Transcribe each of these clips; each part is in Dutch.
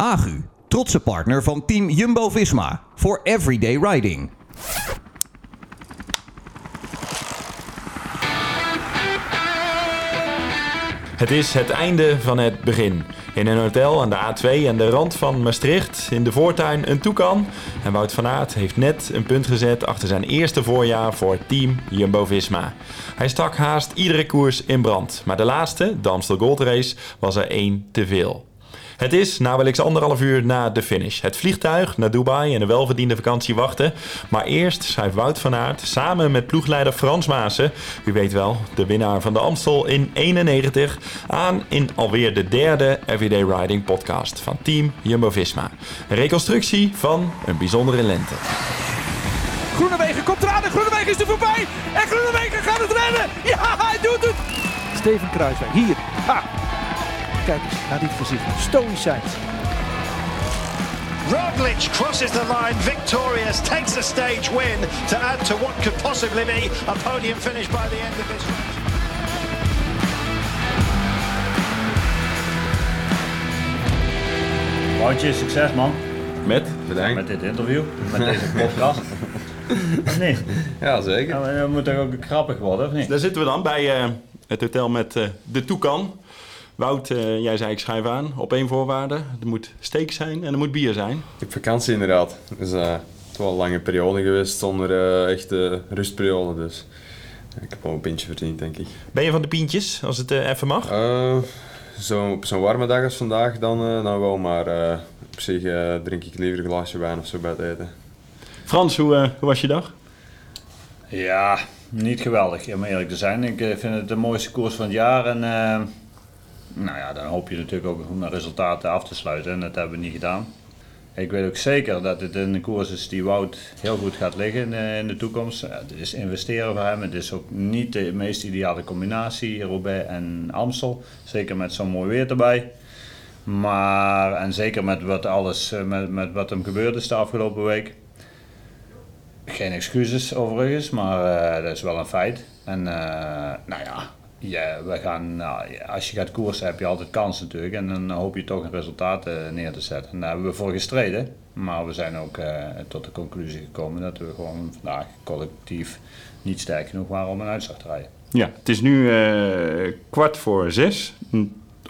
Agu, trotse partner van team Jumbo-Visma voor everyday riding. Het is het einde van het begin. In een hotel aan de A2 aan de rand van Maastricht, in de voortuin een toekan. En Wout van Aert heeft net een punt gezet achter zijn eerste voorjaar voor team Jumbo-Visma. Hij stak haast iedere koers in brand. Maar de laatste, de Amstel Gold Race, was er één te veel. Het is nauwelijks anderhalf uur na de finish. Het vliegtuig naar Dubai en een welverdiende vakantie wachten. Maar eerst schrijft Wout van Aert samen met ploegleider Frans Maassen, u weet wel, de winnaar van de Amstel in 91, aan in alweer de derde Everyday Riding podcast van Team Jumbo-Visma. Een reconstructie van een bijzondere lente. Groenewegen komt eraan en Groenewegen is er voorbij. En Groenewegen gaat het redden. Ja, hij doet het. Steven Kruiswijk, hier. Ha. Kijk eens naar dit gezicht. Stoïcijns. Roglic crosses the line victorious, takes a stage win to add to what could possibly be a podium finish by the end of this race. Woutje, succes man. Met? Bedankt. Met dit interview, met deze podcast. Of niet? Ja, zeker. Ja, maar dat moet toch ook grappig worden, of niet? Daar zitten we dan bij eh, het hotel met eh, de Toekan. Wout, eh, jij zei ik schrijf aan op één voorwaarde. Er moet steak zijn en er moet bier zijn. Ik heb vakantie inderdaad. Dus eh, het is wel een lange periode geweest zonder eh, echte rustperiode. Dus ik heb wel een pintje verdiend, denk ik. Ben je van de pientjes, als het eh, even mag? Eh, zo, op zo'n warme dag als vandaag dan, eh, dan wel, maar eh, op zich eh, drink ik liever een glaasje wijn of zo bij het eten. Frans, hoe, eh, hoe was je dag? Ja, niet geweldig, om eerlijk te zijn. Ik eh, vind het de mooiste koers van het jaar. En eh, nou ja, dan hoop je natuurlijk ook om resultaten af te sluiten. En dat hebben we niet gedaan. Ik weet ook zeker dat het een koers is die Wout heel goed gaat liggen in, eh, de toekomst. Het is investeren voor hem. Het is ook niet de meest ideale combinatie, Roubaix en Amstel. Zeker met zo'n mooi weer erbij. Maar, en zeker met wat alles, eh, met, met wat hem gebeurd is de afgelopen week. Geen excuses overigens, maar eh, dat is wel een feit. En nou ja, ja, we gaan, nou, als je gaat koersen heb je altijd kans natuurlijk. En dan hoop je toch een resultaat eh, neer te zetten. En daar hebben we voor gestreden. Maar we zijn ook eh, tot de conclusie gekomen dat we gewoon vandaag collectief niet sterk genoeg waren om een uitslag te rijden. Ja, het is nu eh, kwart voor zes.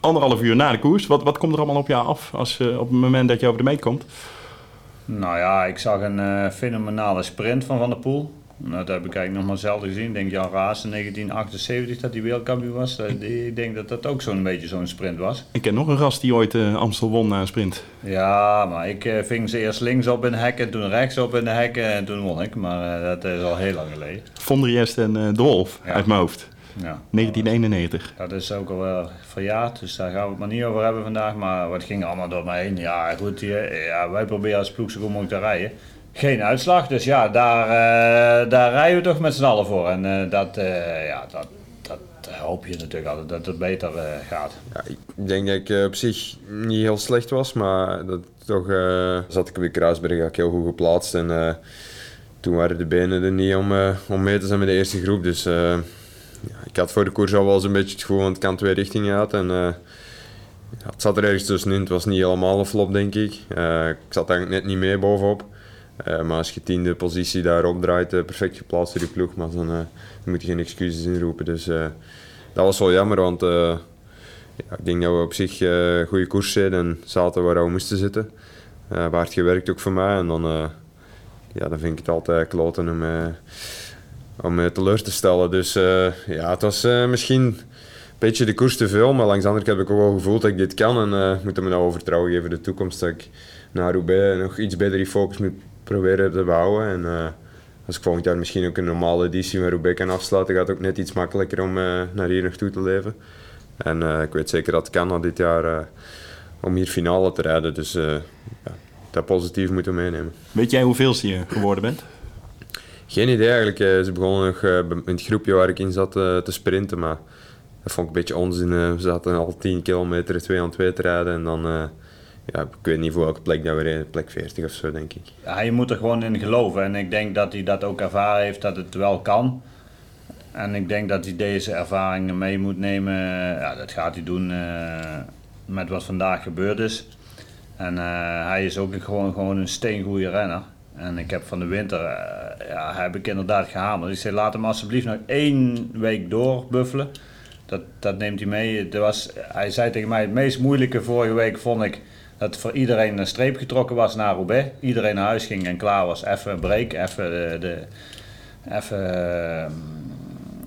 Anderhalf uur na de koers. Wat, wat komt er allemaal op jou af als, op het moment dat je over de meet komt? Nou ja, ik zag een fenomenale sprint van Van der Poel. Nou, dat heb ik eigenlijk nog maar zelden gezien. Ik denk Jan Raas in 1978 dat hij wereldkampioen was. Ik denk dat dat ook zo'n beetje zo'n sprint was. Ik ken nog een gast die ooit eh, Amstel won na een sprint. Ja, maar ik eh, ving ze eerst links op in de hekken, toen rechts op in de hekken en toen won ik. Maar eh, dat is al heel lang geleden. Vondriest en De Wolf Ja. uit mijn hoofd. Ja. 1991. Dat is ook alweer verjaard, dus daar gaan we het maar niet over hebben vandaag. Maar wat ging allemaal door mij heen? Ja, goed, ja, wij proberen als ploeg zo goed mogelijk te rijden. Geen uitslag, dus ja, daar, eh, daar rijden we toch met z'n allen voor. En eh, dat, eh, ja, dat, dat hoop je natuurlijk altijd, dat het beter gaat. Ja, ik denk dat ik op zich niet heel slecht was, maar dat toch zat ik de Kruisberg ik heel goed geplaatst. En toen waren de benen er niet om, om mee te zijn met de eerste groep. Dus ja, ik had voor de koers al wel eens een beetje het gevoel, want het kan twee richtingen uit. En, ja, het zat er ergens tussenin. Het was niet helemaal een flop, denk ik. Ik zat eigenlijk net niet mee bovenop. Eh, maar als je tiende positie daarop draait, eh, perfect geplaatst door die ploeg, maar dan, dan moet je geen excuses inroepen. Dus dat was wel jammer, want ja, ik denk dat we op zich eh goede koers deden en zaten waar we moesten zitten. Waar het gewerkt ook voor mij. En dan, ja, dan vind ik het altijd kloten om, om me teleur te stellen. Dus ja, het was misschien een beetje de koers te veel. Maar langs de andere heb ik ook wel gevoeld dat ik dit kan. En eh moet me nou over vertrouwen geven de toekomst. Dat ik naar Roubaix nog iets beter die focus moet proberen te behouden. En eh, als ik volgend jaar misschien ook een normale editie met Roubaix kan afsluiten, gaat het ook net iets makkelijker om eh, naar hier naartoe te leven. En eh, ik weet zeker dat het kan na dit jaar om hier finale te rijden. Dus ja, dat positief moeten we meenemen. Weet jij hoeveelste je geworden bent? Geen idee eigenlijk. Ze begonnen nog in het groepje waar ik in zat te sprinten, maar dat vond ik een beetje onzin. We zaten al 10 kilometer 2 aan 2 te rijden en dan, ja, ik weet niet voor welke plek dat we reden, plek 40 of zo denk ik. Ja, je moet er gewoon in geloven. En ik denk dat hij dat ook ervaren heeft, dat het wel kan. En ik denk dat hij deze ervaringen mee moet nemen. Ja, dat gaat hij doen eh, met wat vandaag gebeurd is. En eh, hij is ook gewoon, gewoon een steengoede renner. En ik heb van de winter, eh, ja, heb ik inderdaad gehamerd. Ik zei, laat hem alsjeblieft nog één week doorbuffelen. Dat, dat neemt hij mee. Het was, hij zei tegen mij, het meest moeilijke vorige week vond ik dat voor iedereen een streep getrokken was naar Roubaix. Iedereen naar huis ging en klaar was. Even een break, even de, de, even, eh,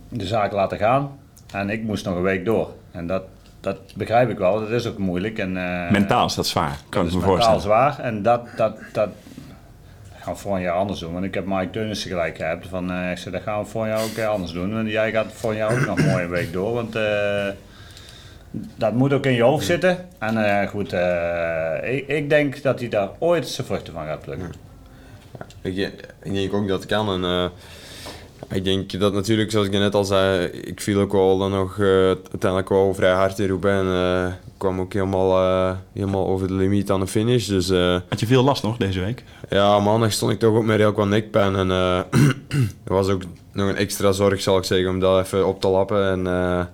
de zaak laten gaan. En ik moest nog een week door. En dat, dat begrijp ik wel, dat is ook moeilijk. En, eh, Mentaal is dat zwaar, kan ik dat me is mentaal voorstellen. zwaar. En dat, dat, dat gaan we voor een jaar anders doen. Want ik heb Mike Teunissen gelijk gehad. Van, eh, ik zei, dat gaan we voor jou ook anders doen. Want jij gaat voor jou ook nog een mooie week door. Want eh, dat moet ook in je hoofd zitten. En eh, goed, eh, ik, ik denk dat hij daar ooit zijn vruchten van gaat plukken. Ik, ik denk ook dat het kan. En, eh, ik denk dat natuurlijk, zoals ik net al zei, ik viel ook wel dan nog uiteindelijk wel vrij hard in Roubaix. En eh, kwam ook helemaal, eh, helemaal over de limiet aan de finish. Dus eh, Had je veel last nog deze week? ja, maandag stond ik toch ook met heel wat nekpijn. En eh er was ook nog een extra zorg, zal ik zeggen, om dat even op te lappen. En eh,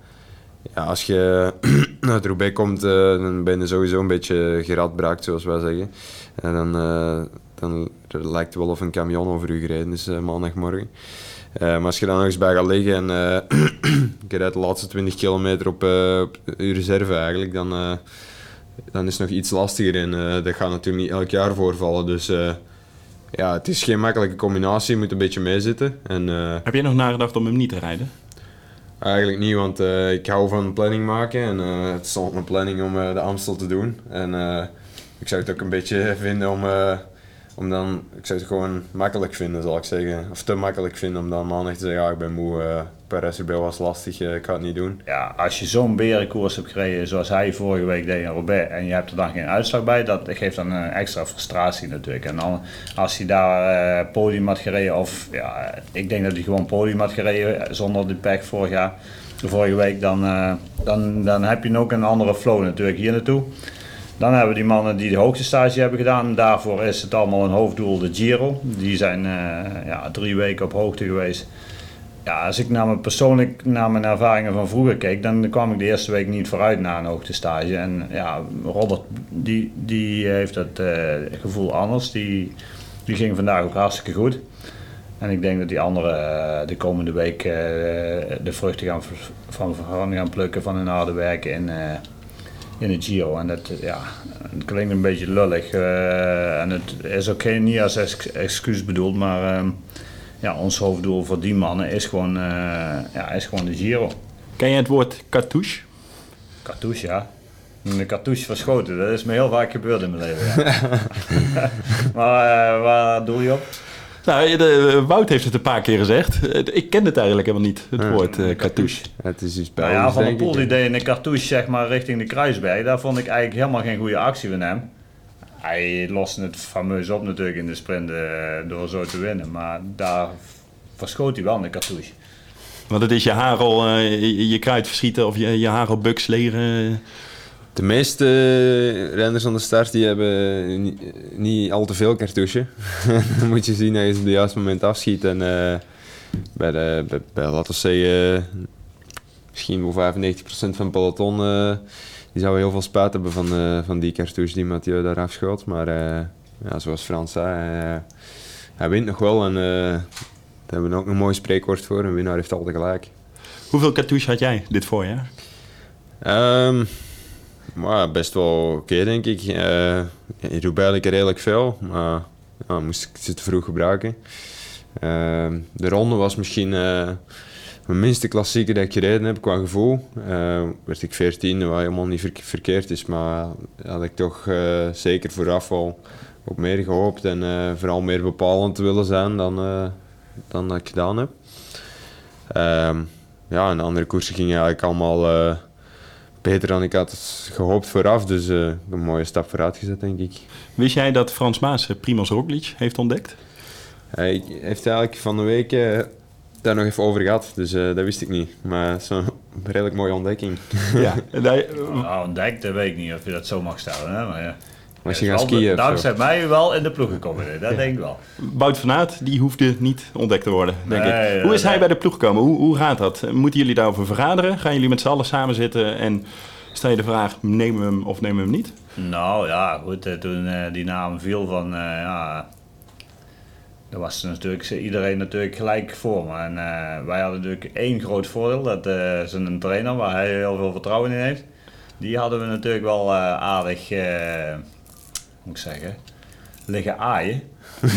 ja, als je uit Roubaix komt, eh, dan ben je sowieso een beetje geradbraakt, zoals wij zeggen. En dan, eh, dan lijkt het wel of een camion over u gereden is eh, maandagmorgen. Maar als je dan nog eens bij gaat liggen en je rijdt de laatste 20 kilometer op, op reserve eigenlijk, dan, dan is het nog iets lastiger. En dat gaat natuurlijk niet elk jaar voorvallen. Dus ja, het is geen makkelijke combinatie, je moet een beetje meezitten. En, Heb jij nog nagedacht om hem niet te rijden? Eigenlijk niet, want eh, ik hou van planning maken en eh, het stond mijn planning om eh, de Amstel te doen. En ik zou het ook een beetje vinden om, om dan, ik zou het gewoon makkelijk vinden zal ik zeggen. Of te makkelijk vinden om dan maandag te zeggen, ja ik ben moe, eh Paris erbij was lastig, eh, ik ga het niet doen. Ja, als je zo'n berenkoers hebt gereden zoals hij vorige week deed in Roubaix en je hebt er dan geen uitslag bij, dat geeft dan een extra frustratie natuurlijk. En dan als hij daar eh, podium had gereden, of ja, ik denk dat hij gewoon podium had gereden zonder die pech vorig jaar, vorige week, dan, eh, dan, dan heb je ook een andere flow natuurlijk hier naartoe. Dan hebben we die mannen die de hoogtestage hebben gedaan. Daarvoor is het allemaal een hoofddoel, de Giro. Die zijn eh, ja, drie weken op hoogte geweest. Ja, als ik naar mijn persoonlijk naar mijn ervaringen van vroeger keek, dan kwam ik de eerste week niet vooruit na een hoogtestage. En ja, Robert die, die heeft dat eh, gevoel anders. Die, die ging vandaag ook hartstikke goed. En ik denk dat die anderen eh, de komende week de vruchten gaan, van, van gaan plukken van hun harde werken eh, in de Giro. En dat, ja, het klinkt een beetje lullig. eh, en het is ook geen, niet als ex- excuus bedoeld, maar ehm, ja, ons hoofddoel voor die mannen is gewoon, eh, ja, is gewoon de Giro. Ken je het woord cartouche? Cartouche, ja. Een cartouche verschoten, dat is me heel vaak gebeurd in mijn leven. Ja. maar eh, waar doe je op? Nou, de, eh, Wout heeft het een paar keer gezegd. Eh, Ik ken het eigenlijk helemaal niet, het woord eh, cartouche. Het is iets Nou bij ja, ons, Van denk Poel die deed een cartouche zeg maar richting de Kruisberg. Daar vond ik eigenlijk helemaal geen goede actie van hem. Hij loste het fameus op natuurlijk in de sprint eh, door zo te winnen. Maar daar verschoot hij wel een cartouche. Want het is je hagel, eh, je, je kruid verschieten of je, je hagelbuks leren. De meeste renners aan de start die hebben niet, niet al te veel cartouche. dan moet je zien dat je ze op het juiste moment afschiet. En eh, bij, de, bij, bij, laten we zeggen, misschien wel 95% van het peloton, eh, die zou heel veel spijt hebben van, eh, van die cartouche die Mathieu daar afschoot. Maar ja, zoals Frans zei, hij, wint nog wel. En daar hebben we ook een mooi spreekwoord voor. Een winnaar heeft altijd gelijk. Hoeveel cartouche had jij dit voorjaar? Ehm, maar best wel oké, denk ik. Eh in ik redelijk veel, maar moest ik ze te vroeg gebruiken. Ehm, de ronde was misschien eh, mijn minste klassieker dat ik gereden heb qua gevoel. Eh, werd ik 14, wat helemaal niet verk- verkeerd is, maar had ik toch eh, zeker vooraf al op meer gehoopt en vooral meer bepalend te willen zijn dan, dan dat ik gedaan heb. Ehm, ja, en de andere koersen gingen eigenlijk allemaal beter dan ik had gehoopt vooraf. Dus eh, een mooie stap vooruit gezet, denk ik. Wist jij dat Frans Maas eh, Primoz Roglic heeft ontdekt? Hij heeft eigenlijk van de week eh, daar nog even over gehad, dus eh, dat wist ik niet. Maar het is een redelijk mooie ontdekking. Ja. Nou, ontdekt, dat weet ik niet of je dat zo mag stellen. Hè? Maar ja. Hij je wel skiën zo? Dankzij mij wel in de ploeg gekomen. hè. Dat denk ik wel. Wout van Aert, die hoefde niet ontdekt te worden, denk Nee, ik. ja, Hoe is hij bij de ploeg gekomen? Hoe, hoe gaat dat? Moeten jullie daarover vergaderen? Gaan jullie met z'n allen samen zitten en Stel je de vraag, nemen we hem of nemen we hem niet? Nou ja, goed, eh, toen eh, die naam viel van, eh, ja, daar was natuurlijk iedereen natuurlijk gelijk voor me. En eh, wij hadden natuurlijk één groot voordeel, dat eh zijn trainer, waar hij heel veel vertrouwen in heeft, die hadden we natuurlijk wel eh, aardig, eh, moet ik zeggen, liggen aaien.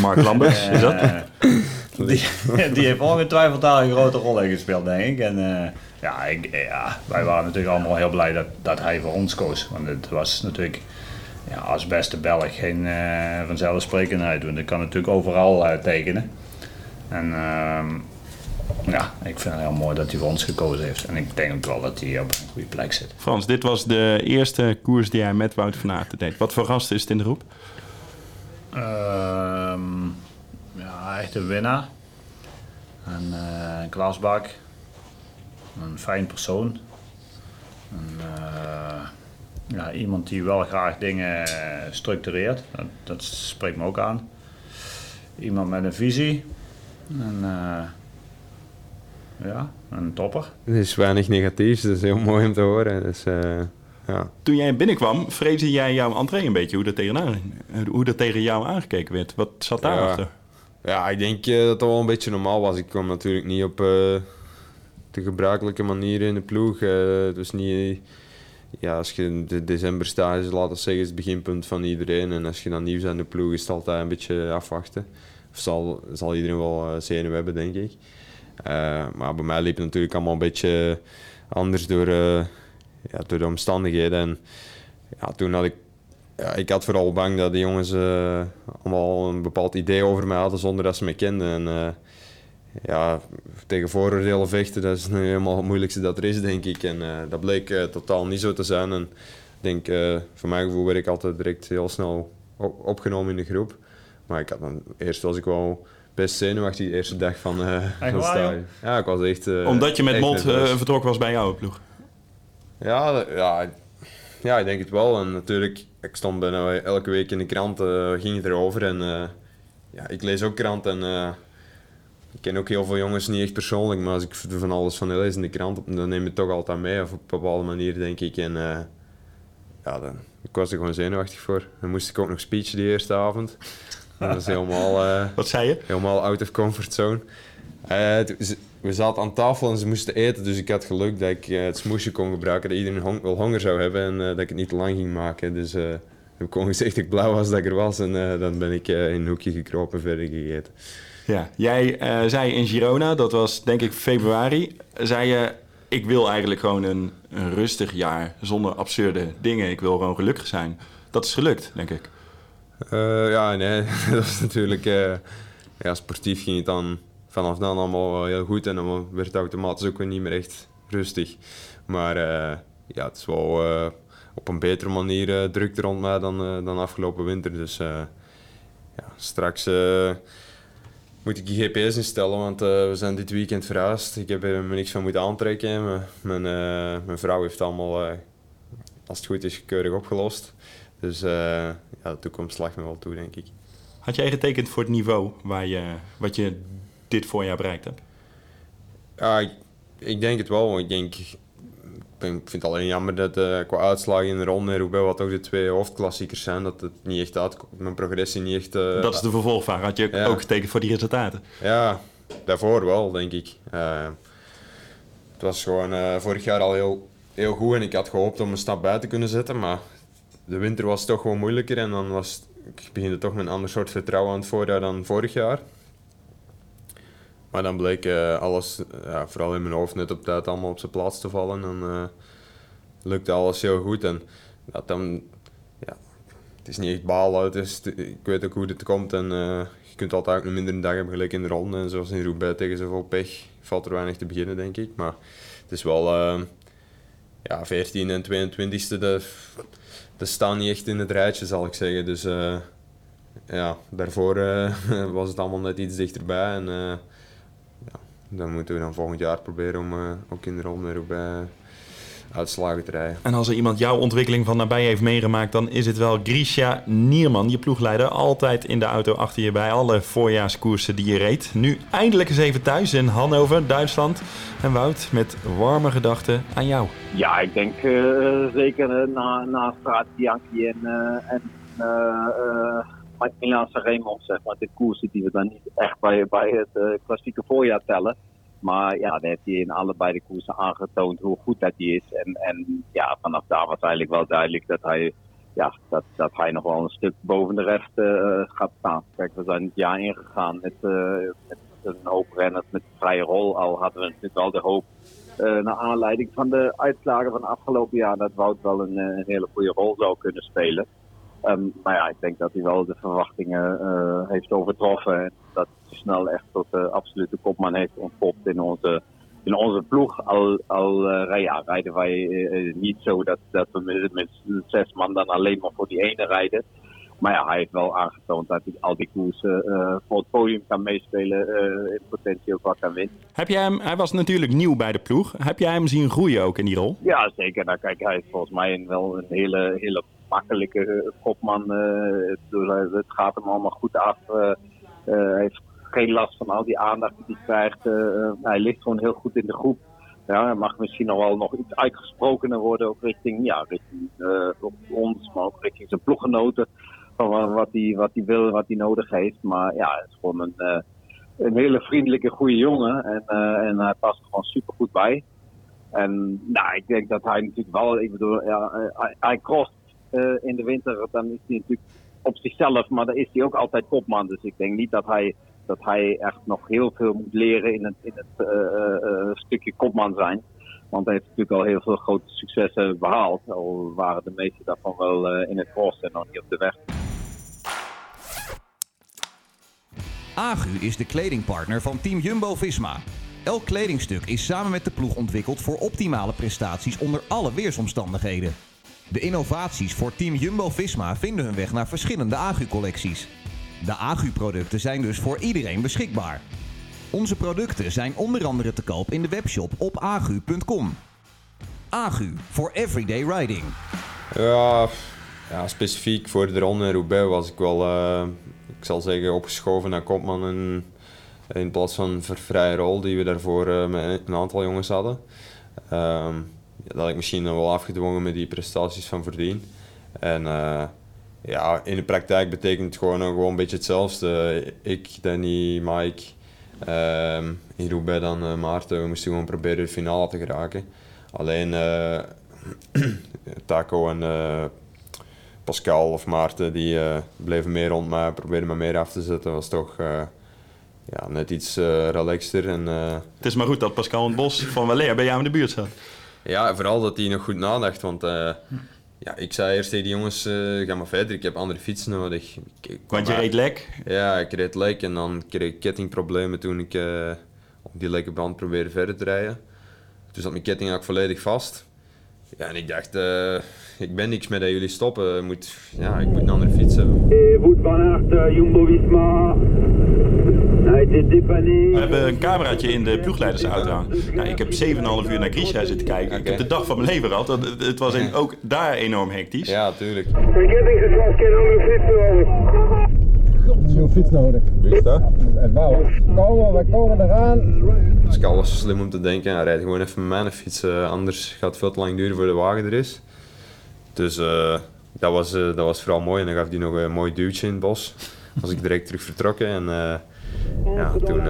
Mark Lambers, is dat? Eh, die, die heeft ongetwijfeld daar een grote rol in gespeeld, denk ik. En eh, ja, ik, eh, ja, wij waren natuurlijk allemaal heel blij dat, dat hij voor ons koos. Want het was natuurlijk ja, als beste Belg geen vanzelfsprekendheid. Want ik kan natuurlijk overal tekenen. En ehm, ja, ik vind het heel mooi dat hij voor ons gekozen heeft. En ik denk ook wel dat hij op een goede plek zit. Frans, dit was de eerste koers die hij met Wout van Aert deed. Wat voor gast is het in de groep? Ehm, ja, echt een winnaar. En, eh, een klasbak. Een fijn persoon. En, eh, ja, iemand die wel graag dingen eh, structureert. Dat, dat spreekt me ook aan. Iemand met een visie. En, eh, ja, een topper. Er is weinig negatiefs, dat is heel mooi om te horen. Dus, eh, ja. Toen jij binnenkwam, vreesde jij jouw entree een beetje, hoe dat, tegenaan, hoe dat tegen jou aangekeken werd. Wat zat daarachter? Ja, ik denk eh, dat dat wel een beetje normaal was. Ik kwam natuurlijk niet op eh, de gebruikelijke manier in de ploeg. Eh, het was niet... Ja, als je de decemberstage, laten we zeggen, is het beginpunt van iedereen. En als je dan nieuw bent in de ploeg, is het altijd een beetje afwachten. Of zal, zal iedereen wel uh, zenuw hebben, denk ik. Eh, maar bij mij liep het natuurlijk allemaal een beetje anders door, eh, ja, door de omstandigheden. En ja, toen had ik ik had vooral bang dat de jongens eh, allemaal een bepaald idee over mij hadden zonder dat ze me kenden. En ja, tegen vooroordelen vechten, dat is nu helemaal het moeilijkste dat er is, denk ik. En dat bleek totaal niet zo te zijn. En ik denk, voor mijn gevoel werd ik altijd direct heel snel op- opgenomen in de groep. Maar ik had dan, eerst was ik wel best zenuwachtig de eerste dag van, eh van waar, stage. Ja, ik was echt... eh, Omdat je met Mot eh, vertrokken was bij jouw ploeg. Ja, ja, ja, ik denk het wel. En natuurlijk, ik stond bijna elke week in de krant, eh, ging het erover. En eh, ja, ik lees ook krant en eh, ik ken ook heel veel jongens niet echt persoonlijk. Maar als ik er van alles van lees in de krant, dan neem je het toch altijd mee. Of op een bepaalde manier, denk ik. En eh, ja, dan, ik was er gewoon zenuwachtig voor. Dan moest ik ook nog speechen die eerste avond. Dat was helemaal... eh, Wat zei je? helemaal out of comfort zone. Eh, we zaten aan tafel en ze moesten eten, dus ik had geluk dat ik eh, het smoesje kon gebruiken, dat iedereen hong- wel honger zou hebben en dat ik het niet te lang ging maken. Dus heb ik gewoon gezegd dat ik blauw was dat ik er was en dan ben ik in een hoekje gekropen en verder gegeten. Ja, jij zei in Girona, dat was denk ik februari, zei je... Ik wil eigenlijk gewoon een, een rustig jaar zonder absurde dingen. Ik wil gewoon gelukkig zijn. Dat is gelukt, denk ik. Eh, ja, nee, dat was natuurlijk... eh, ja, sportief ging het dan vanaf dan allemaal heel goed en dan werd het automatisch ook weer niet meer echt rustig. Maar eh, ja, het is wel op een betere manier druk rond mij dan, dan afgelopen winter. Dus ja, straks moet ik die GPS instellen, want we zijn dit weekend verhuisd. Ik heb er niks van moeten aantrekken. Mijn, mijn, mijn vrouw heeft allemaal, als het goed is, keurig opgelost. Dus eh, ja, de toekomst lag me wel toe, denk ik. Had jij getekend voor het niveau waar je, wat je dit voorjaar bereikt hebt? Ja, ik, ik denk het wel. Ik, denk, ik, vind het alleen jammer dat eh, qua uitslagen in de ronde en Roubaix, wat ook de twee hoofdklassiekers zijn, dat het niet echt uitkomt. Mijn progressie niet echt... eh, dat is de vervolgvraag. Had je Ja. ook getekend voor die resultaten? Ja, daarvoor wel, denk ik. Het was gewoon vorig jaar al heel, heel goed en ik had gehoopt om een stap bij te kunnen zetten, maar de winter was toch gewoon moeilijker en dan was ik beginde toch met een ander soort vertrouwen aan het voorjaar dan vorig jaar. Maar dan bleek eh, alles, ja, vooral in mijn hoofd, net op tijd allemaal op zijn plaats te vallen. En eh, lukte alles heel goed. En dat dan, ja, het is niet echt balen. Het is, ik weet ook hoe het komt. En eh, je kunt altijd ook een mindere dag hebben, gelijk in de ronde. En zoals in Roubaix tegen zoveel pech, valt er weinig te beginnen, denk ik. Maar het is wel, ja, 14 en 22e, dat, dat staan niet echt in het rijtje, zal ik zeggen. Dus eh, ja, daarvoor eh, was het allemaal net iets dichterbij. En eh, ja, dan moeten we dan volgend jaar proberen om ook in de ronde Roubaix uitslagen te rijden. En als er iemand jouw ontwikkeling van nabij heeft meegemaakt, dan is het wel Grisha Nierman, je ploegleider. Altijd in de auto achter je bij alle voorjaarskoersen die je reed. Nu eindelijk eens even thuis in Hannover, Duitsland. En Wout, met warme gedachten aan jou. Ja, ik denk uh, zeker na, na Straat Bianchi en, uh, en uh, Milan Sanremo, zeg maar, de koersen die we dan niet echt bij, bij het klassieke voorjaar tellen. Maar ja, dan heeft hij in allebei de koersen aangetoond hoe goed dat hij is. En, en ja, vanaf daar was eigenlijk wel duidelijk dat hij, ja, dat, dat hij nog wel een stuk boven de rest uh, gaat staan. Kijk, we zijn het jaar ingegaan met, uh, met een hoop renners met vrije rol. Al hadden we natuurlijk wel de hoop, uh, naar aanleiding van de uitslagen van afgelopen jaar, dat Wout wel een hele goede rol zou kunnen spelen. Um, maar ja, ik denk dat hij wel de verwachtingen uh, heeft overtroffen. En dat hij snel echt tot de absolute kopman heeft ontpopt in onze, in onze ploeg. Al, al uh, ja, rijden wij uh, niet zo dat, dat we met, met zes man dan alleen maar voor die ene rijden. Maar ja, hij heeft wel aangetoond dat hij al die koersen voor het podium kan meespelen. In potentie ook wat kan winnen. Heb jij hem, hij was natuurlijk nieuw bij de ploeg. Heb jij hem zien groeien ook in die rol? Ja, zeker. Nou, kijk, hij is volgens mij een, wel een hele, hele makkelijke kopman. Uh, het gaat hem allemaal goed af. Uh, hij heeft geen last van al die aandacht die hij krijgt. Hij ligt gewoon heel goed in de groep. Ja, hij mag misschien nog wel nog iets uitgesprokener worden, ook richting, ja, richting ons, maar ook richting zijn ploeggenoten. Van wat hij, wat hij wil, wat hij nodig heeft. Maar ja, het is gewoon een, een hele vriendelijke, goede jongen. En, en hij past er gewoon super goed bij. En nou, ik denk dat hij natuurlijk wel, ik bedoel, ja, hij, hij crost uh, in de winter, dan is hij natuurlijk op zichzelf, maar dan is hij ook altijd kopman. Dus ik denk niet dat hij, dat hij echt nog heel veel moet leren in het, in het uh, uh, stukje kopman zijn. Want hij heeft natuurlijk al heel veel grote successen behaald. Al waren de meeste daarvan wel in het cross en nog niet op de weg. Agu is de kledingpartner van Team Jumbo-Visma. Elk kledingstuk is samen met de ploeg ontwikkeld voor optimale prestaties onder alle weersomstandigheden. De innovaties voor Team Jumbo-Visma vinden hun weg naar verschillende Agu-collecties. De Agu-producten zijn dus voor iedereen beschikbaar. Onze producten zijn onder andere te koop in de webshop op agu.com. Agu voor everyday riding. Ja, ja, specifiek voor de ronde Roubaix was ik wel, uh, ik zal zeggen, opgeschoven naar kopman in, in plaats van voor vrije rol die we daarvoor uh, met een aantal jongens hadden. Um, dat ik misschien wel afgedwongen met die prestaties van Verdien. En uh, ja, in de praktijk betekent het gewoon, gewoon een beetje hetzelfde. Ik, Danny, Mike, uh, in dan Maarten, we moesten gewoon proberen de finale te geraken. Alleen Taco en Pascal of Maarten, die bleven meer rond mij, probeerden me meer af te zetten. was toch ja, net iets relaxter. En, het is maar goed dat Pascal en Bos van Waleer bij jou in de buurt zat. Ja, vooral dat hij nog goed nadacht. Want uh, ja, ik zei eerst tegen die jongens, uh, ga maar verder, ik heb andere fietsen nodig. Ik, want je reed lek? Ja, ik reed lek en dan kreeg ik kettingproblemen toen ik uh, op die lekke band probeerde verder te rijden. Toen zat mijn ketting ook volledig vast. Ja, en ik dacht, ik ben niks met dat jullie stoppen. Ik moet, ja, ik moet een andere fiets hebben. Wout van Aert, Jumbo-Visma. We hebben een cameraatje in de ploegleidersauto hangen. Nou, ik heb 7,5 uur naar Grisha zitten kijken. Okay. Ik heb de dag van mijn leven gehad. Het, het was in, ook daar enorm hectisch. Ja, tuurlijk. Ik heb niet gezegd, ik heb een fiets nodig. Wie is dat? Het Wout. Komen, we komen eraan. Pascal was slim om te denken, hij rijdt gewoon even met mijn fiets. Uh, anders gaat het veel te lang duren voor de wagen er is. Dus uh, dat, was, uh, dat was vooral mooi. En dan gaf hij nog een mooi duwtje in het bos. Was ik direct terug vertrokken. En, ja, toen, uh,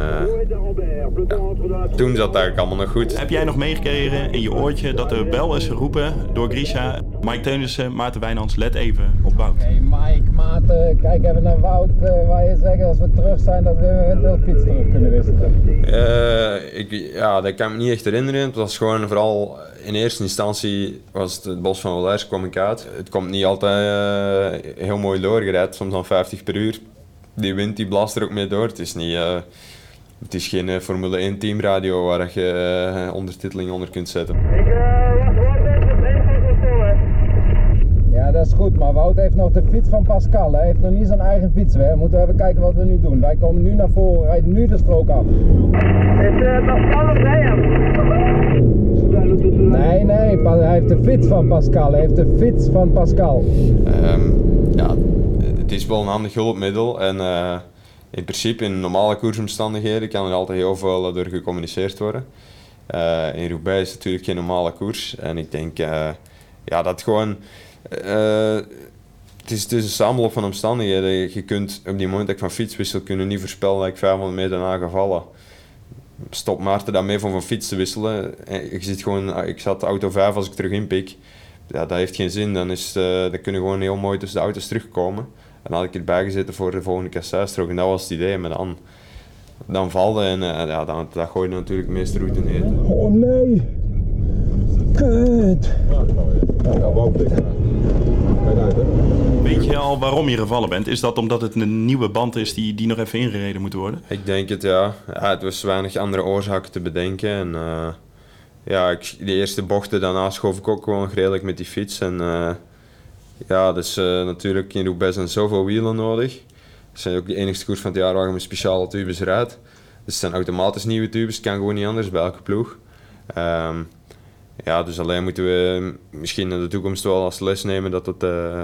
ja, toen zat het eigenlijk allemaal nog goed. Heb jij nog meegekregen in je oortje dat er bel is geroepen door Grisha? Mike Teunissen, Maarten Wijnands, let even op Wout. Okay, Mike, Maarten, kijk even naar Wout. Uh, waar je zegt als we terug zijn dat we met de fiets terug kunnen wisselen. Uh, ik, ja, dat kan ik me niet echt herinneren. Het was gewoon vooral in eerste instantie was het, het bos van Wallers kwam ik uit. Het komt niet altijd heel mooi doorgered, soms dan 50 per uur die wind die blaast er ook mee door. Het is, niet, uh, het is geen uh, Formule 1 teamradio waar je uh, ondertiteling onder kunt zetten. Ik Ja, dat is goed, maar Wout heeft nog de fiets van Pascal. Hij heeft nog niet zijn eigen fiets. We moeten even kijken wat we nu doen. Wij komen nu naar voren, rijden nu de strook af. Is Pascal of bij hem? Nee, nee, hij heeft de fiets van Pascal. Hij heeft de fiets van Pascal. Ehm, het is wel een handig hulpmiddel. En eh, in principe in normale koersomstandigheden kan er altijd heel veel eh, door gecommuniceerd worden. Eh, in Roubaix is het natuurlijk geen normale koers. En ik denk ja, dat gewoon... het, is, is een samenloop van omstandigheden. Je kunt op die moment dat ik van fiets wissel, kunnen niet voorspellen dat ik 500 meter daarna ga vallen. Stop Maarten daarmee van van fiets te wisselen. Je ziet gewoon, ah, ik zat auto 5 als ik terug inpik. Ja, dat heeft geen zin. Dan, is, dan kunnen gewoon heel mooi tussen de auto's terugkomen. En dan had ik erbij gezeten voor de volgende kasseistrook. En dat was het idee. Maar dan, dan valde en eh, ja, dan, dat gooide natuurlijk de meeste route neer. Oh nee. Kut. Weet je al waarom je gevallen bent? Is dat omdat het een nieuwe band is die, die nog even ingereden moet worden? Ik denk het, ja. ja. Het was weinig andere oorzaken te bedenken. En, eh, ja, ik, de eerste bochten daarna schoof ik ook gewoon redelijk met die fiets. En eh, ja, dus eh, natuurlijk in Roubaix zijn zoveel wielen nodig. Het zijn ook de enigste koers van het jaar waar je met speciale tubes rijdt. Dus het zijn automatisch nieuwe tubes, kan gewoon niet anders bij elke ploeg. Ehm, ja, dus alleen moeten we misschien in de toekomst wel als les nemen dat, het, eh,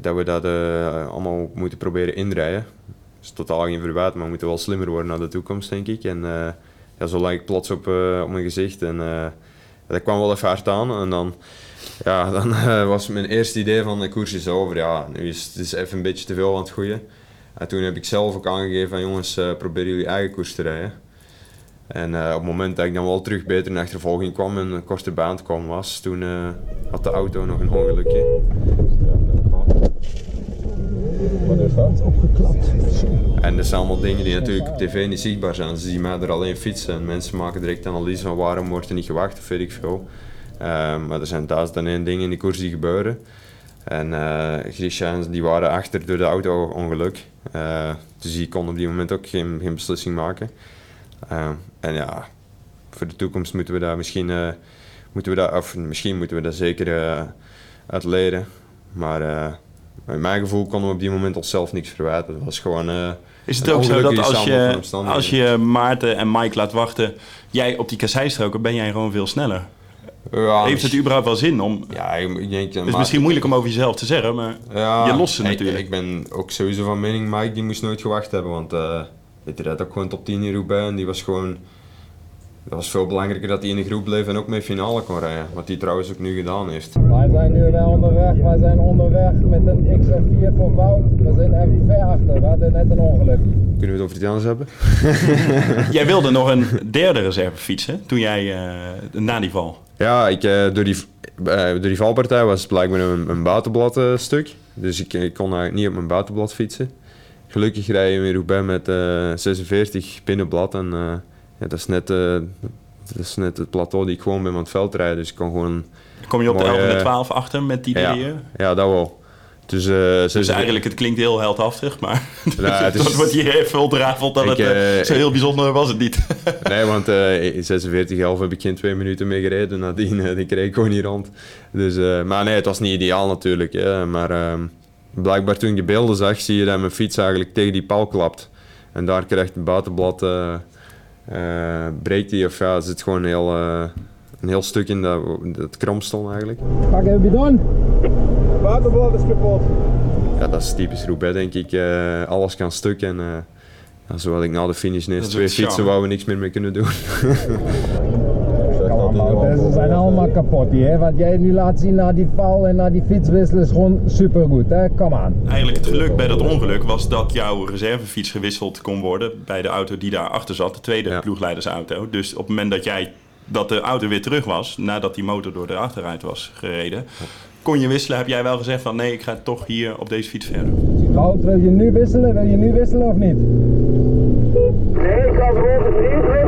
dat we dat eh, allemaal moeten proberen inrijden. Dat is totaal geen verwijt, maar we moeten wel slimmer worden naar de toekomst, denk ik. En uh, ja, zo lag ik plots op, op mijn gezicht en dat kwam wel even hard aan. En dan, ja, dan uh, was mijn eerste idee van de koers is over. Ja, nu is het is even een beetje te veel aan het groeien. En toen heb ik zelf ook aangegeven van jongens, probeer jullie eigen koers te rijden. En uh, op het moment dat ik dan wel terug beter in de achtervolging kwam en een korte baan kwam was, toen uh, had de auto nog een ongelukje. Dat? Opgeklapt. En dat zijn allemaal dingen die natuurlijk op tv niet zichtbaar zijn. Ze zien mij er alleen fietsen en mensen maken direct analyse van waarom wordt er niet gewacht of weet ik veel. Uh, maar er zijn duizend dingen in die koers die gebeuren. En uh, die waren achter door de auto-ongeluk. dus die kon op die moment ook geen, geen beslissing maken. Uh, en ja, voor de toekomst moeten we daar misschien, uh, moeten we daar, of misschien moeten we daar zeker uh, uit leren. Maar in mijn gevoel konden we op die moment onszelf niks verwijten. Het was gewoon. Is het ook zo dat als je, als je Maarten en Mike laat wachten, jij op die kasseistroken, ben jij gewoon veel sneller? Ja, Heeft het überhaupt wel zin om. Ja, ik denk. Het is misschien moeilijk om over jezelf te zeggen, maar ja, je lost ze natuurlijk. Ik, ik ben ook sowieso van mening, Mike die moest nooit gewacht hebben, want Weet je, dat ook gewoon top 10 in Roubaix en die was gewoon... Het was veel belangrijker dat hij in de groep bleef en ook mee finale kon rijden. Wat hij trouwens ook nu gedaan heeft. Wij zijn nu wel onderweg. Wij zijn onderweg met een XF4 voor Wout. We zijn even ver achter. We hadden net een ongeluk. Kunnen we het over iets anders hebben? jij wilde nog een derde reserve fietsen toen jij uh, na die val. Ja, ik, uh, door, die, uh, door die valpartij was het blijkbaar een, een buitenblad stuk. Dus ik, ik kon eigenlijk niet op mijn buitenblad fietsen gelukkig rij je in Roubaix met uh, 46 binnenblad. En uh, ja, dat, is net, uh, dat is net het plateau die ik gewoon ben aan het veld rijden. Dus ik gewoon... Kom je op mooi, de 11 en de 12 achter met die ja, drieën? Ja, dat wel. Dus, dus eigenlijk, het klinkt heel heldhaftig, maar het is, wordt hier even ontrafeld dat ik, het zo heel bijzonder was het niet. nee, want 46 11 heb ik geen twee minuten mee gereden. Nadien die kreeg ik gewoon niet rond. Dus, maar nee, het was niet ideaal natuurlijk. Hè, maar ehm, blijkbaar toen ik de beelden zag, zie je dat mijn fiets eigenlijk tegen die paal klapt. En daar krijgt het buitenblad, uh, uh, breekt die of ja, zit gewoon een heel, uh, een heel stuk in dat, dat krom stond eigenlijk. Pak even bidon. Buitenblad is kapot. Ja, dat is typisch Roubaix denk ik. alles kan stuk en ja, zo had ik na de finish ineens twee fietsen waar we niks meer mee kunnen doen. Ze zijn allemaal kapot hier. Wat jij nu laat zien na die val en na die fietswissel is gewoon supergoed. Hè? Kom aan. Eigenlijk het geluk bij dat ongeluk was dat jouw reservefiets gewisseld kon worden bij de auto die daarachter zat, de tweede ja. ploegleidersauto. Dus op het moment dat jij dat de auto weer terug was, nadat die motor door de achteruit was gereden, kon je wisselen. Heb jij wel gezegd van nee, ik ga toch hier op deze fiets verder? Wout, wil je nu wisselen? Wil je nu wisselen of niet? Nee, ik ga gewoon niet wisselen.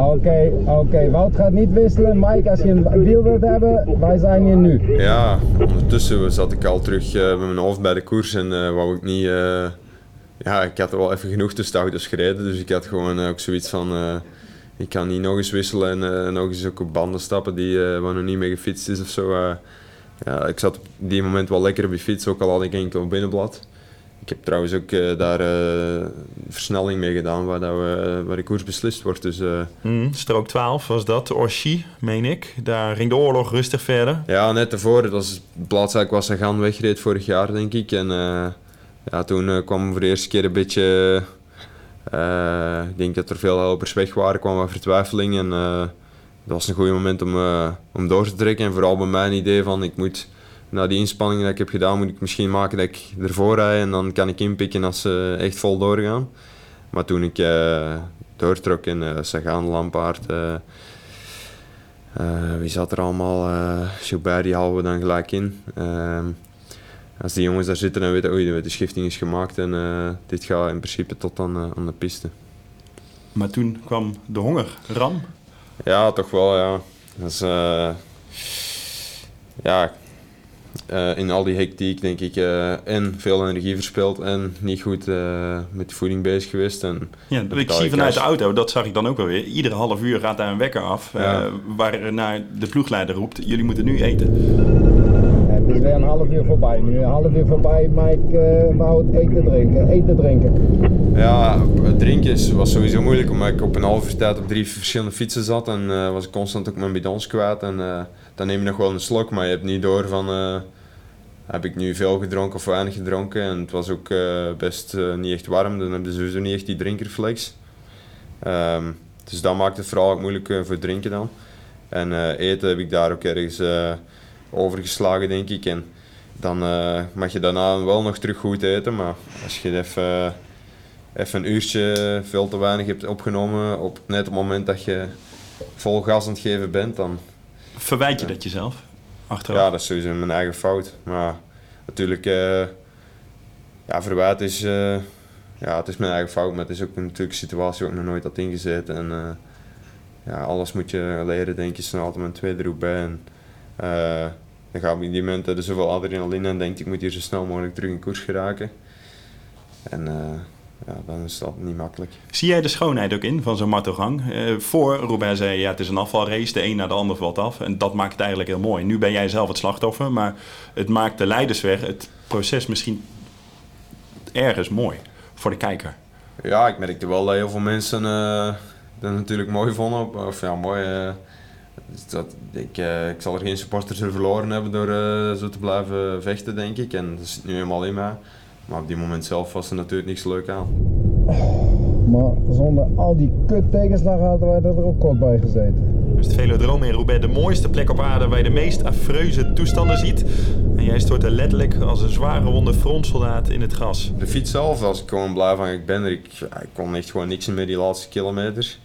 Oké, oké. Wout gaat niet wisselen. Mike, als je een wiel wilt hebben, wij zijn hier nu. Ja, ondertussen zat ik al terug uh, met mijn hoofd bij de koers en uh, wou ik niet... Uh, ja, ik had er wel even genoeg tussen auto's gereden, dus ik had gewoon ook zoiets van... ik kan niet nog eens wisselen en nog eens ook op banden stappen die waar nog niet mee gefietst is of zo. ja, ik zat op die moment wel lekker op die fiets, ook al had ik enkel binnenblad. Ik heb trouwens ook eh, daar uh, versnelling mee gedaan waar, dat we, waar de koers beslist wordt. Dus, uh, mm, strook 12 was dat, Orchi, meen ik. Daar ging de oorlog rustig verder. Ja, net ervoor. Dat was de plaats waar ik was gaan wegreed vorig jaar, denk ik. En ja, toen kwam voor de eerste keer een beetje... ik denk dat er veel helpers weg waren, kwam wat vertwijfeling. En dat was een goed moment om, om door te trekken. En vooral bij mijn idee van, ik moet na die inspanning die ik heb gedaan, moet ik misschien maken dat ik ervoor rij en dan kan ik inpikken als ze echt vol doorgaan. Maar toen ik uh, doortrok in uh, Sagan, Lampaard, uh, wie zat er allemaal? Uh, Gilbert, die halen we dan gelijk in. Ehm, als die jongens daar zitten en weten, oei, de schifting is gemaakt en dit gaat in principe tot aan, aan de piste. Maar toen kwam de honger, Ram? Ja, toch wel, ja. Dat is, ja, uh, in al die hectiek denk ik uh, en veel energie verspild en niet goed uh, met de voeding bezig geweest. En ja, ik zie vanuit de auto, dat zag ik dan ook wel weer. Iedere half uur gaat daar een wekker af ja. waar naar de ploegleider roept, jullie moeten nu eten. Het is weer een half uur voorbij. Nu een half uur voorbij, maar ik wou eten drinken. Eten drinken. Ja, drinken was sowieso moeilijk omdat ik op een half uur tijd op drie verschillende fietsen zat en was ik constant ook mijn bidons kwijt. En, dan neem je nog wel een slok, maar je hebt niet door van uh, heb ik nu veel gedronken of weinig gedronken. En het was ook uh, best uh, niet echt warm, dan heb je sowieso niet echt die drinkreflex. Um, dus dat maakt het vooral ook moeilijk voor drinken dan. En eten heb ik daar ook ergens overgeslagen, denk ik. En dan mag je daarna wel nog terug goed eten, maar als je even, even een uurtje veel te weinig hebt opgenomen, op net het moment dat je vol gas aan het geven bent, dan Verwijt je dat jezelf? Achteraf? Ja, dat is sowieso mijn eigen fout. Maar natuurlijk, uh, ja, verwijt is, uh, ja, het is mijn eigen fout, maar het is ook natuurlijk een situatie waar ik nog nooit had ingezet. En uh, ja, alles moet je leren, denk je, snel altijd mijn tweede roep bij. En, dan gaat op die moment er zoveel adrenaline en denkt ik moet hier zo snel mogelijk terug in koers geraken. En ja, dan is dat niet makkelijk. Zie jij de schoonheid ook in van zo'n martelgang? Uh, voor Robert zei, ja, het is een afvalrace, de een na de ander valt af. En dat maakt het eigenlijk heel mooi. Nu ben jij zelf het slachtoffer, maar het maakt de leidersweg, het proces misschien ergens mooi voor de kijker. Ja, ik merkte wel dat heel veel mensen uh, dat natuurlijk mooi vonden. Of ja, mooi. Uh, dat, ik, ik zal er geen supporters verloren hebben door zo te blijven vechten, denk ik. En dat zit nu helemaal in mij. Maar op die moment zelf was er natuurlijk niks leuk aan. Maar zonder al die kut tegenslag hadden wij er ook kort bij gezeten. Dus het Velodrome in Roubaix de mooiste plek op aarde waar je de meest affreuze toestanden ziet. En jij stort er letterlijk als een zware wonde frontsoldaat in het gras. De fiets zelf, als ik gewoon blij van ik ben er, ik, ik kon echt gewoon niks meer die laatste kilometers.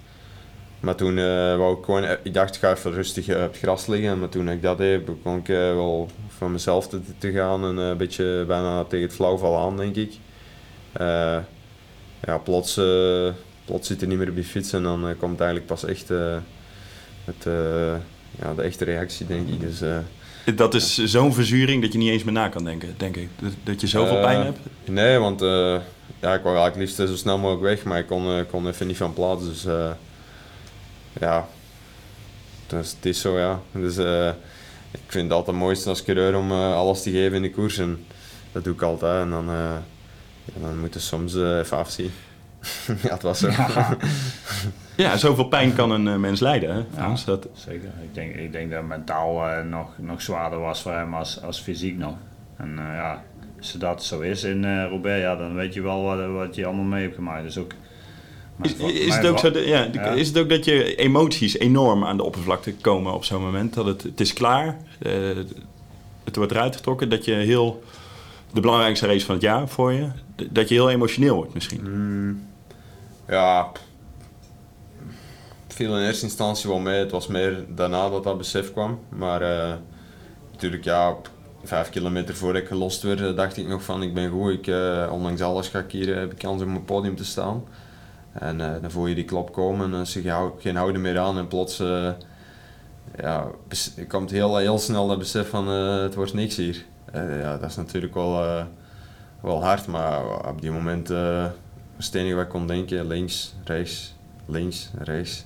Maar toen uh, wou ik gewoon, ik dacht ik ga even rustig op het gras liggen. Maar toen ik dat deed, begon ik uh, wel van mezelf te, te gaan en een beetje bijna tegen het flauwvallen aan, denk ik. ja, plots, plots zit er niet meer op die fiets en dan komt eigenlijk pas echt het, ja, de echte reactie, denk ik. Dus, dat is zo'n verzuring dat je niet eens meer na kan denken, denk ik. Dat, dat je zoveel pijn hebt? Nee, want ja, ik wou eigenlijk liefst zo snel mogelijk weg, maar ik kon, kon even niet van plaats. Dus ja, dus het is zo ja. Dus uh, ik vind het altijd het mooiste als coureur om uh, alles te geven in de koers en dat doe ik altijd en dan, uh, ja, dan moet je soms even afzien. ja, het was zo. Ja. ja, zoveel pijn kan een mens lijden, hè, Frans? Ja, dat... Zeker. Ik denk, ik denk dat mentaal nog, nog zwaarder was voor hem als, als fysiek nog. En ja, als dat zo is in Roubaix, ja, dan weet je wel wat, wat je allemaal mee hebt gemaakt. Dus ook is, is, het ook zo ja, is het ook dat je emoties enorm aan de oppervlakte komen op zo'n moment? Dat het, het is klaar, uh, het wordt eruit getrokken, dat je heel, de belangrijkste race van het jaar voor je, dat je heel emotioneel wordt misschien? Mm, ja, viel in eerste instantie wel mee. Het was meer daarna dat dat besef kwam. Maar uh, natuurlijk, ja, vijf kilometer voor ik gelost werd, dacht ik nog van ik ben goed. Ik, uh, ondanks alles ga ik hier, heb ik kans om op het podium te staan. En uh, dan voel je die klop komen en ze geen houden meer aan en plots uh, ja, komt heel, heel snel dat besef van het wordt niks hier. ja, dat is natuurlijk wel, wel hard, maar op die moment het enige wat ik kon denken, links, rechts, links, rechts.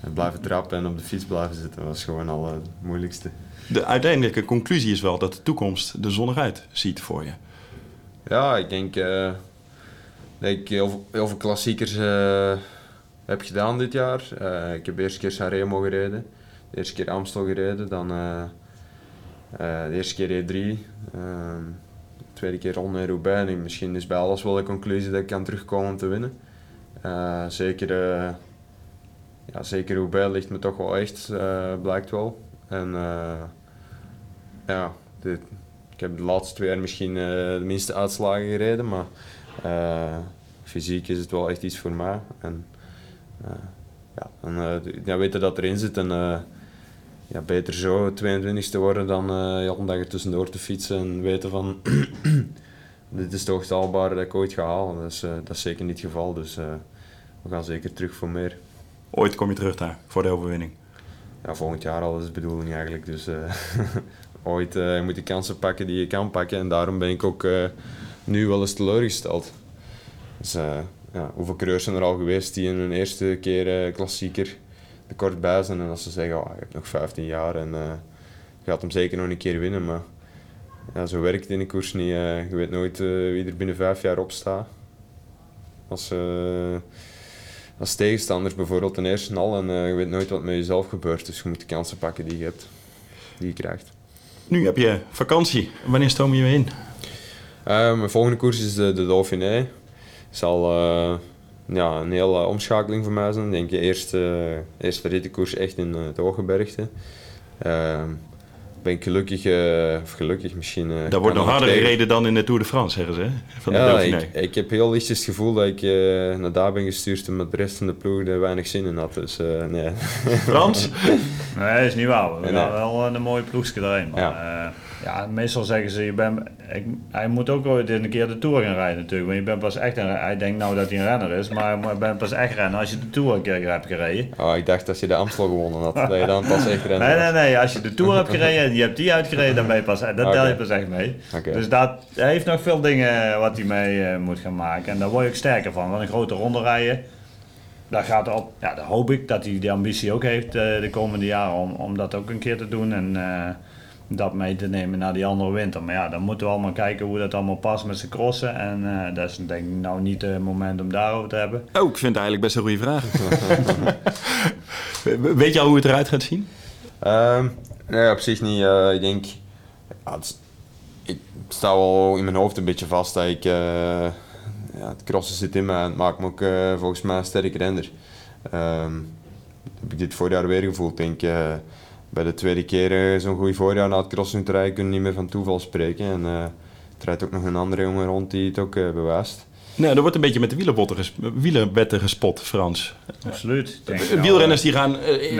En blijven trappen en op de fiets blijven zitten was gewoon al het moeilijkste. De uiteindelijke conclusie is wel dat de toekomst er zonnig uit ziet voor je. Ja, ik denk eh, ik heel, heel veel klassiekers eh, heb gedaan dit jaar. Eh, ik heb de eerste keer Sanremo gereden, de eerste keer Amstel gereden, dan eh, de eerste keer E3, ehm, de tweede keer Ronde en Roubaix. En misschien is bij alles wel de conclusie dat ik kan terugkomen om te winnen. Zeker, ja, zeker Roubaix ligt me toch wel echt, blijkt wel. En ja, ik heb de laatste twee jaar misschien de minste uitslagen gereden, maar fysiek is het wel echt iets voor mij. En eh, ja, dan eh, ja, weten dat erin zit en eh, ja, beter zo 22 te worden dan eh ja, om er tussendoor te fietsen en weten van dit is toch het haalbare dat ik ooit ga halen. Dat is, eh, dat is zeker niet het geval, dus eh, we gaan zeker terug voor meer. Ooit kom je terug daar voor de overwinning. Ja, volgend jaar al is de bedoeling eigenlijk. Dus eh, ooit eh, je moet je kansen pakken die je kan pakken. En daarom ben ik ook eh, nu wel eens teleurgesteld. Dus eh, ja, hoeveel coureurs zijn er al geweest die in hun eerste keer eh, klassieker er kort bij zijn. En als ze zeggen, oh, je hebt nog 15 jaar en eh, je gaat hem zeker nog een keer winnen. Maar ja, zo werkt het in de koers niet. je weet nooit wie er binnen vijf jaar op staat. Als, als tegenstanders bijvoorbeeld ten eerste al en je weet nooit wat met jezelf gebeurt. Dus je moet de kansen pakken die je hebt, die je krijgt. Nu heb je vakantie. Wanneer stoom je weer in? Eh, mijn volgende koers is de, de Dauphiné. zal eh, ja, een hele omschakeling voor mij zijn. Ik denk de eerste, eerste rittenkoers echt in eh, het Hooggebergte. Eh, ben ik gelukkig, eh, of gelukkig misschien... Daar kan wordt nog dat harder tegen. gereden dan in de Tour de France, zeggen ze. hè? Van de ja, Dauphiné. ik, ik heb heel lichtjes het gevoel dat ik naar daar ben gestuurd omdat de rest van de ploeg er weinig zin in had. Dus eh, nee. Frans? Nee, dat is niet waar. We nee. wel een mooie ploegje erin. Maar, ja. Ja, meestal zeggen ze, je bent, ik, hij moet ook ooit een keer de Tour gaan rijden natuurlijk. Want je bent pas echt een, hij denkt nou dat hij een renner is, maar je bent pas echt renner als je de Tour een keer hebt gereden. Oh, ik dacht dat je de Amstel gewonnen had. dat je dan pas echt renner Nee, nee, nee. Als je de Tour hebt gereden en je hebt die uitgereden, dan ben je pas, dat tel je pas echt mee. Dus dat, hij heeft nog veel dingen wat hij mee eh, moet gaan maken. En daar word je ook sterker van. Want een grote ronde rijden, daar gaat op, ja, daar hoop ik dat hij die ambitie ook heeft eh, de komende jaren om, om dat ook een keer te doen. En eh, dat mee te nemen naar die andere winter. Maar ja, dan moeten we allemaal kijken hoe dat allemaal past met zijn crossen. En eh, dat is denk ik nou niet het moment om daarover te hebben. Oh, ik vind het eigenlijk best een goede vraag. Weet je al hoe het eruit gaat zien? Ehm, nee, op zich niet. eh, ik denk, ja, het ik sta wel in mijn hoofd een beetje vast dat ik, eh, ja, het crossen zit in me en het maakt me ook volgens mij een sterk renner. Ehm, heb ik dit voorjaar weer gevoeld. Ik denk, eh, bij de tweede keer eh, zo'n goed voorjaar na het crossen te rijden kun je niet meer van toeval spreken. En eh, er rijdt ook nog een andere jongen rond die het ook eh, bewijst. Nou, er wordt een beetje met de wielerbotten ges- wielerwetten gespot, Frans. Absoluut. Nou, Wielrenners die, gaan,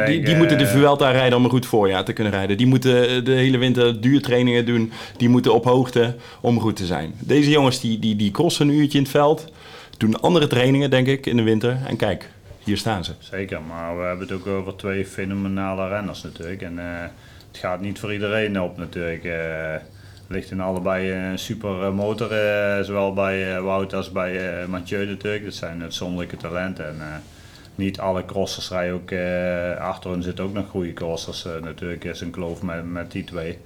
die, die moeten de Vuelta rijden om een goed voorjaar te kunnen rijden. Die moeten de hele winter duurtrainingen doen. Die moeten op hoogte om goed te zijn. Deze jongens die, die, die crossen een uurtje in het veld. Doen andere trainingen, denk ik, in de winter. En kijk, hier staan ze. Zeker, maar we hebben het ook over twee fenomenale renners natuurlijk. En eh, het gaat niet voor iedereen op natuurlijk. Eh, ligt in allebei een super eh, motor, zowel bij Wout als bij Mathieu natuurlijk. Dat zijn uitzonderlijke talenten. En, niet alle crossers rijden ook, achter hen zitten ook nog goede crossers. natuurlijk is een kloof met, met die twee.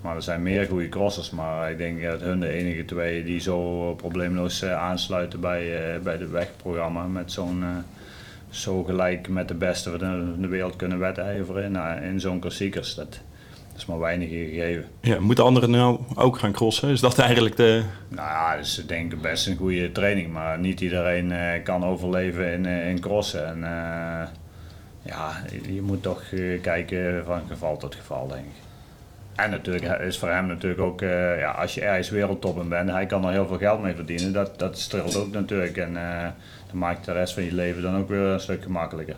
Maar er zijn meer goede crossers, maar ik denk dat hun de enige twee die zo probleemloos aansluiten bij, bij het wegprogramma met zo'n zo gelijk met de beste van de, de wereld kunnen wedijveren in, in zo'n klassiekers. Dat, dat is maar weinig gegeven. Ja, moeten anderen nou ook gaan crossen? Is dat eigenlijk de... Nou ja, dat is denk ik best een goede training, maar niet iedereen eh, kan overleven in, eh, in crossen. En eh, ja, je, moet toch kijken van geval tot geval, denk ik. En natuurlijk is voor hem natuurlijk ook, ja, als je ergens wereldtop in bent, hij kan er heel veel geld mee verdienen. Dat, dat streelt ook natuurlijk en dat maakt de rest van je leven dan ook weer een stuk gemakkelijker.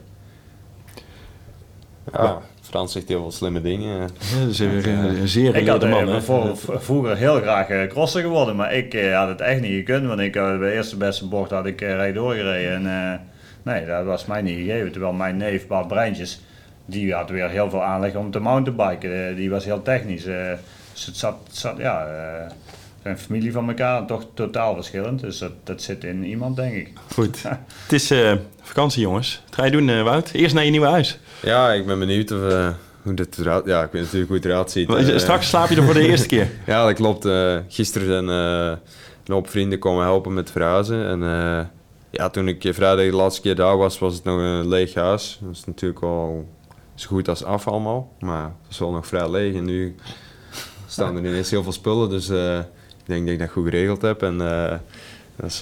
Ja, Frans zegt heel veel slimme dingen. dat is een, een zeer Ik had man. eh, hè? voor- voor- vroeger heel graag eh, crosser geworden, maar ik eh, had het echt niet gekund. Want ik, eh, bij de eerste beste bocht had ik uh, rechtdoor gereden. En eh, nee, dat was mij niet gegeven. Terwijl mijn neef Bart Breintjes, die had weer heel veel aanleg om te mountainbiken. Die was heel technisch. dus het zat, zat ja, eh, zijn familie van elkaar toch totaal verschillend. Dus dat, dat zit in iemand, denk ik. Goed. Het is eh, vakantie, jongens. Wat ga je doen, eh, Wout? Eerst naar je nieuwe huis. Ja, ik ben benieuwd of, eh, hoe dit eruit... Ja, ik weet natuurlijk hoe het eruit ziet. Straks slaap je er voor de eerste keer. Ja, dat klopt. Eh, gisteren zijn eh, een hoop vrienden komen helpen met verhuizen. En eh, ja, toen ik vrijdag de laatste keer daar was, was het nog een leeg huis. Dat is natuurlijk wel zo goed als af allemaal. Maar het is wel nog vrij leeg. En nu staan er ineens heel veel spullen. Dus eh, denk dat ik dat goed geregeld heb. En uh, dus,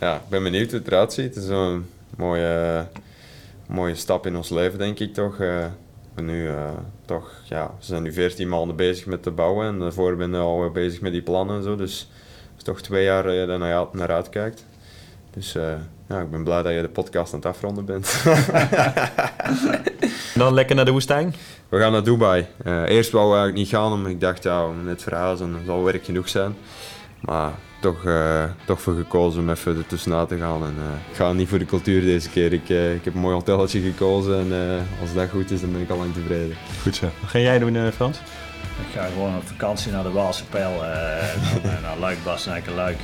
ja, ik ben benieuwd hoe het eruit ziet. Het is een mooie, mooie stap in ons leven, denk ik toch. we, nu, toch ja, we zijn nu 14 maanden bezig met te bouwen. En daarvoor ben ik al bezig met die plannen en zo. Dus het is toch twee jaar dat je daar naar, naar uitkijkt. Dus ja, ik ben blij dat je de podcast aan het afronden bent. Dan lekker naar de woestijn? We gaan naar Dubai. Uh, eerst wou ik eigenlijk niet gaan, omdat ik dacht, ja, net verhuizen, dat zal werk genoeg zijn. Maar toch, uh, toch voor gekozen om even ertussenuit te gaan. En, uh, ik ga niet voor de cultuur deze keer. Ik, ik heb een mooi hotelletje gekozen en als dat goed is, dan ben ik al lang tevreden. Goed zo. Wat ga jij doen, Frans? Ik ga gewoon op vakantie naar de Waalse Pijl, naar, naar Luik, Bastenaken, Luik.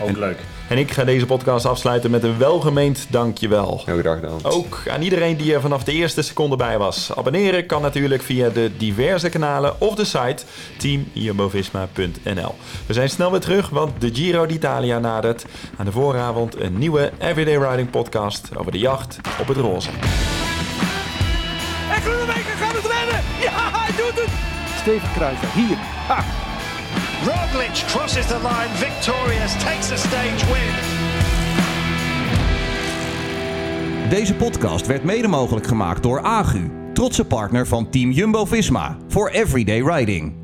Ook en, leuk. En ik ga deze podcast afsluiten met een welgemeend dankjewel. Heel graag gedaan. Ook aan iedereen die er vanaf de eerste seconde bij was. Abonneren kan natuurlijk via de diverse kanalen of de site teamjumbovisma.nl. We zijn snel weer terug, want de Giro d'Italia nadert. Aan de vooravond een nieuwe Everyday Riding podcast over de jacht op het roze. En Groenewegen gaat het redden! Ja, hij doet het! Steven Kruijver, hier. Ha! Roglic crosses the line victorious, takes a stage win. Deze podcast werd mede mogelijk gemaakt door Agu, trotse partner van Team Jumbo-Visma voor Everyday Riding.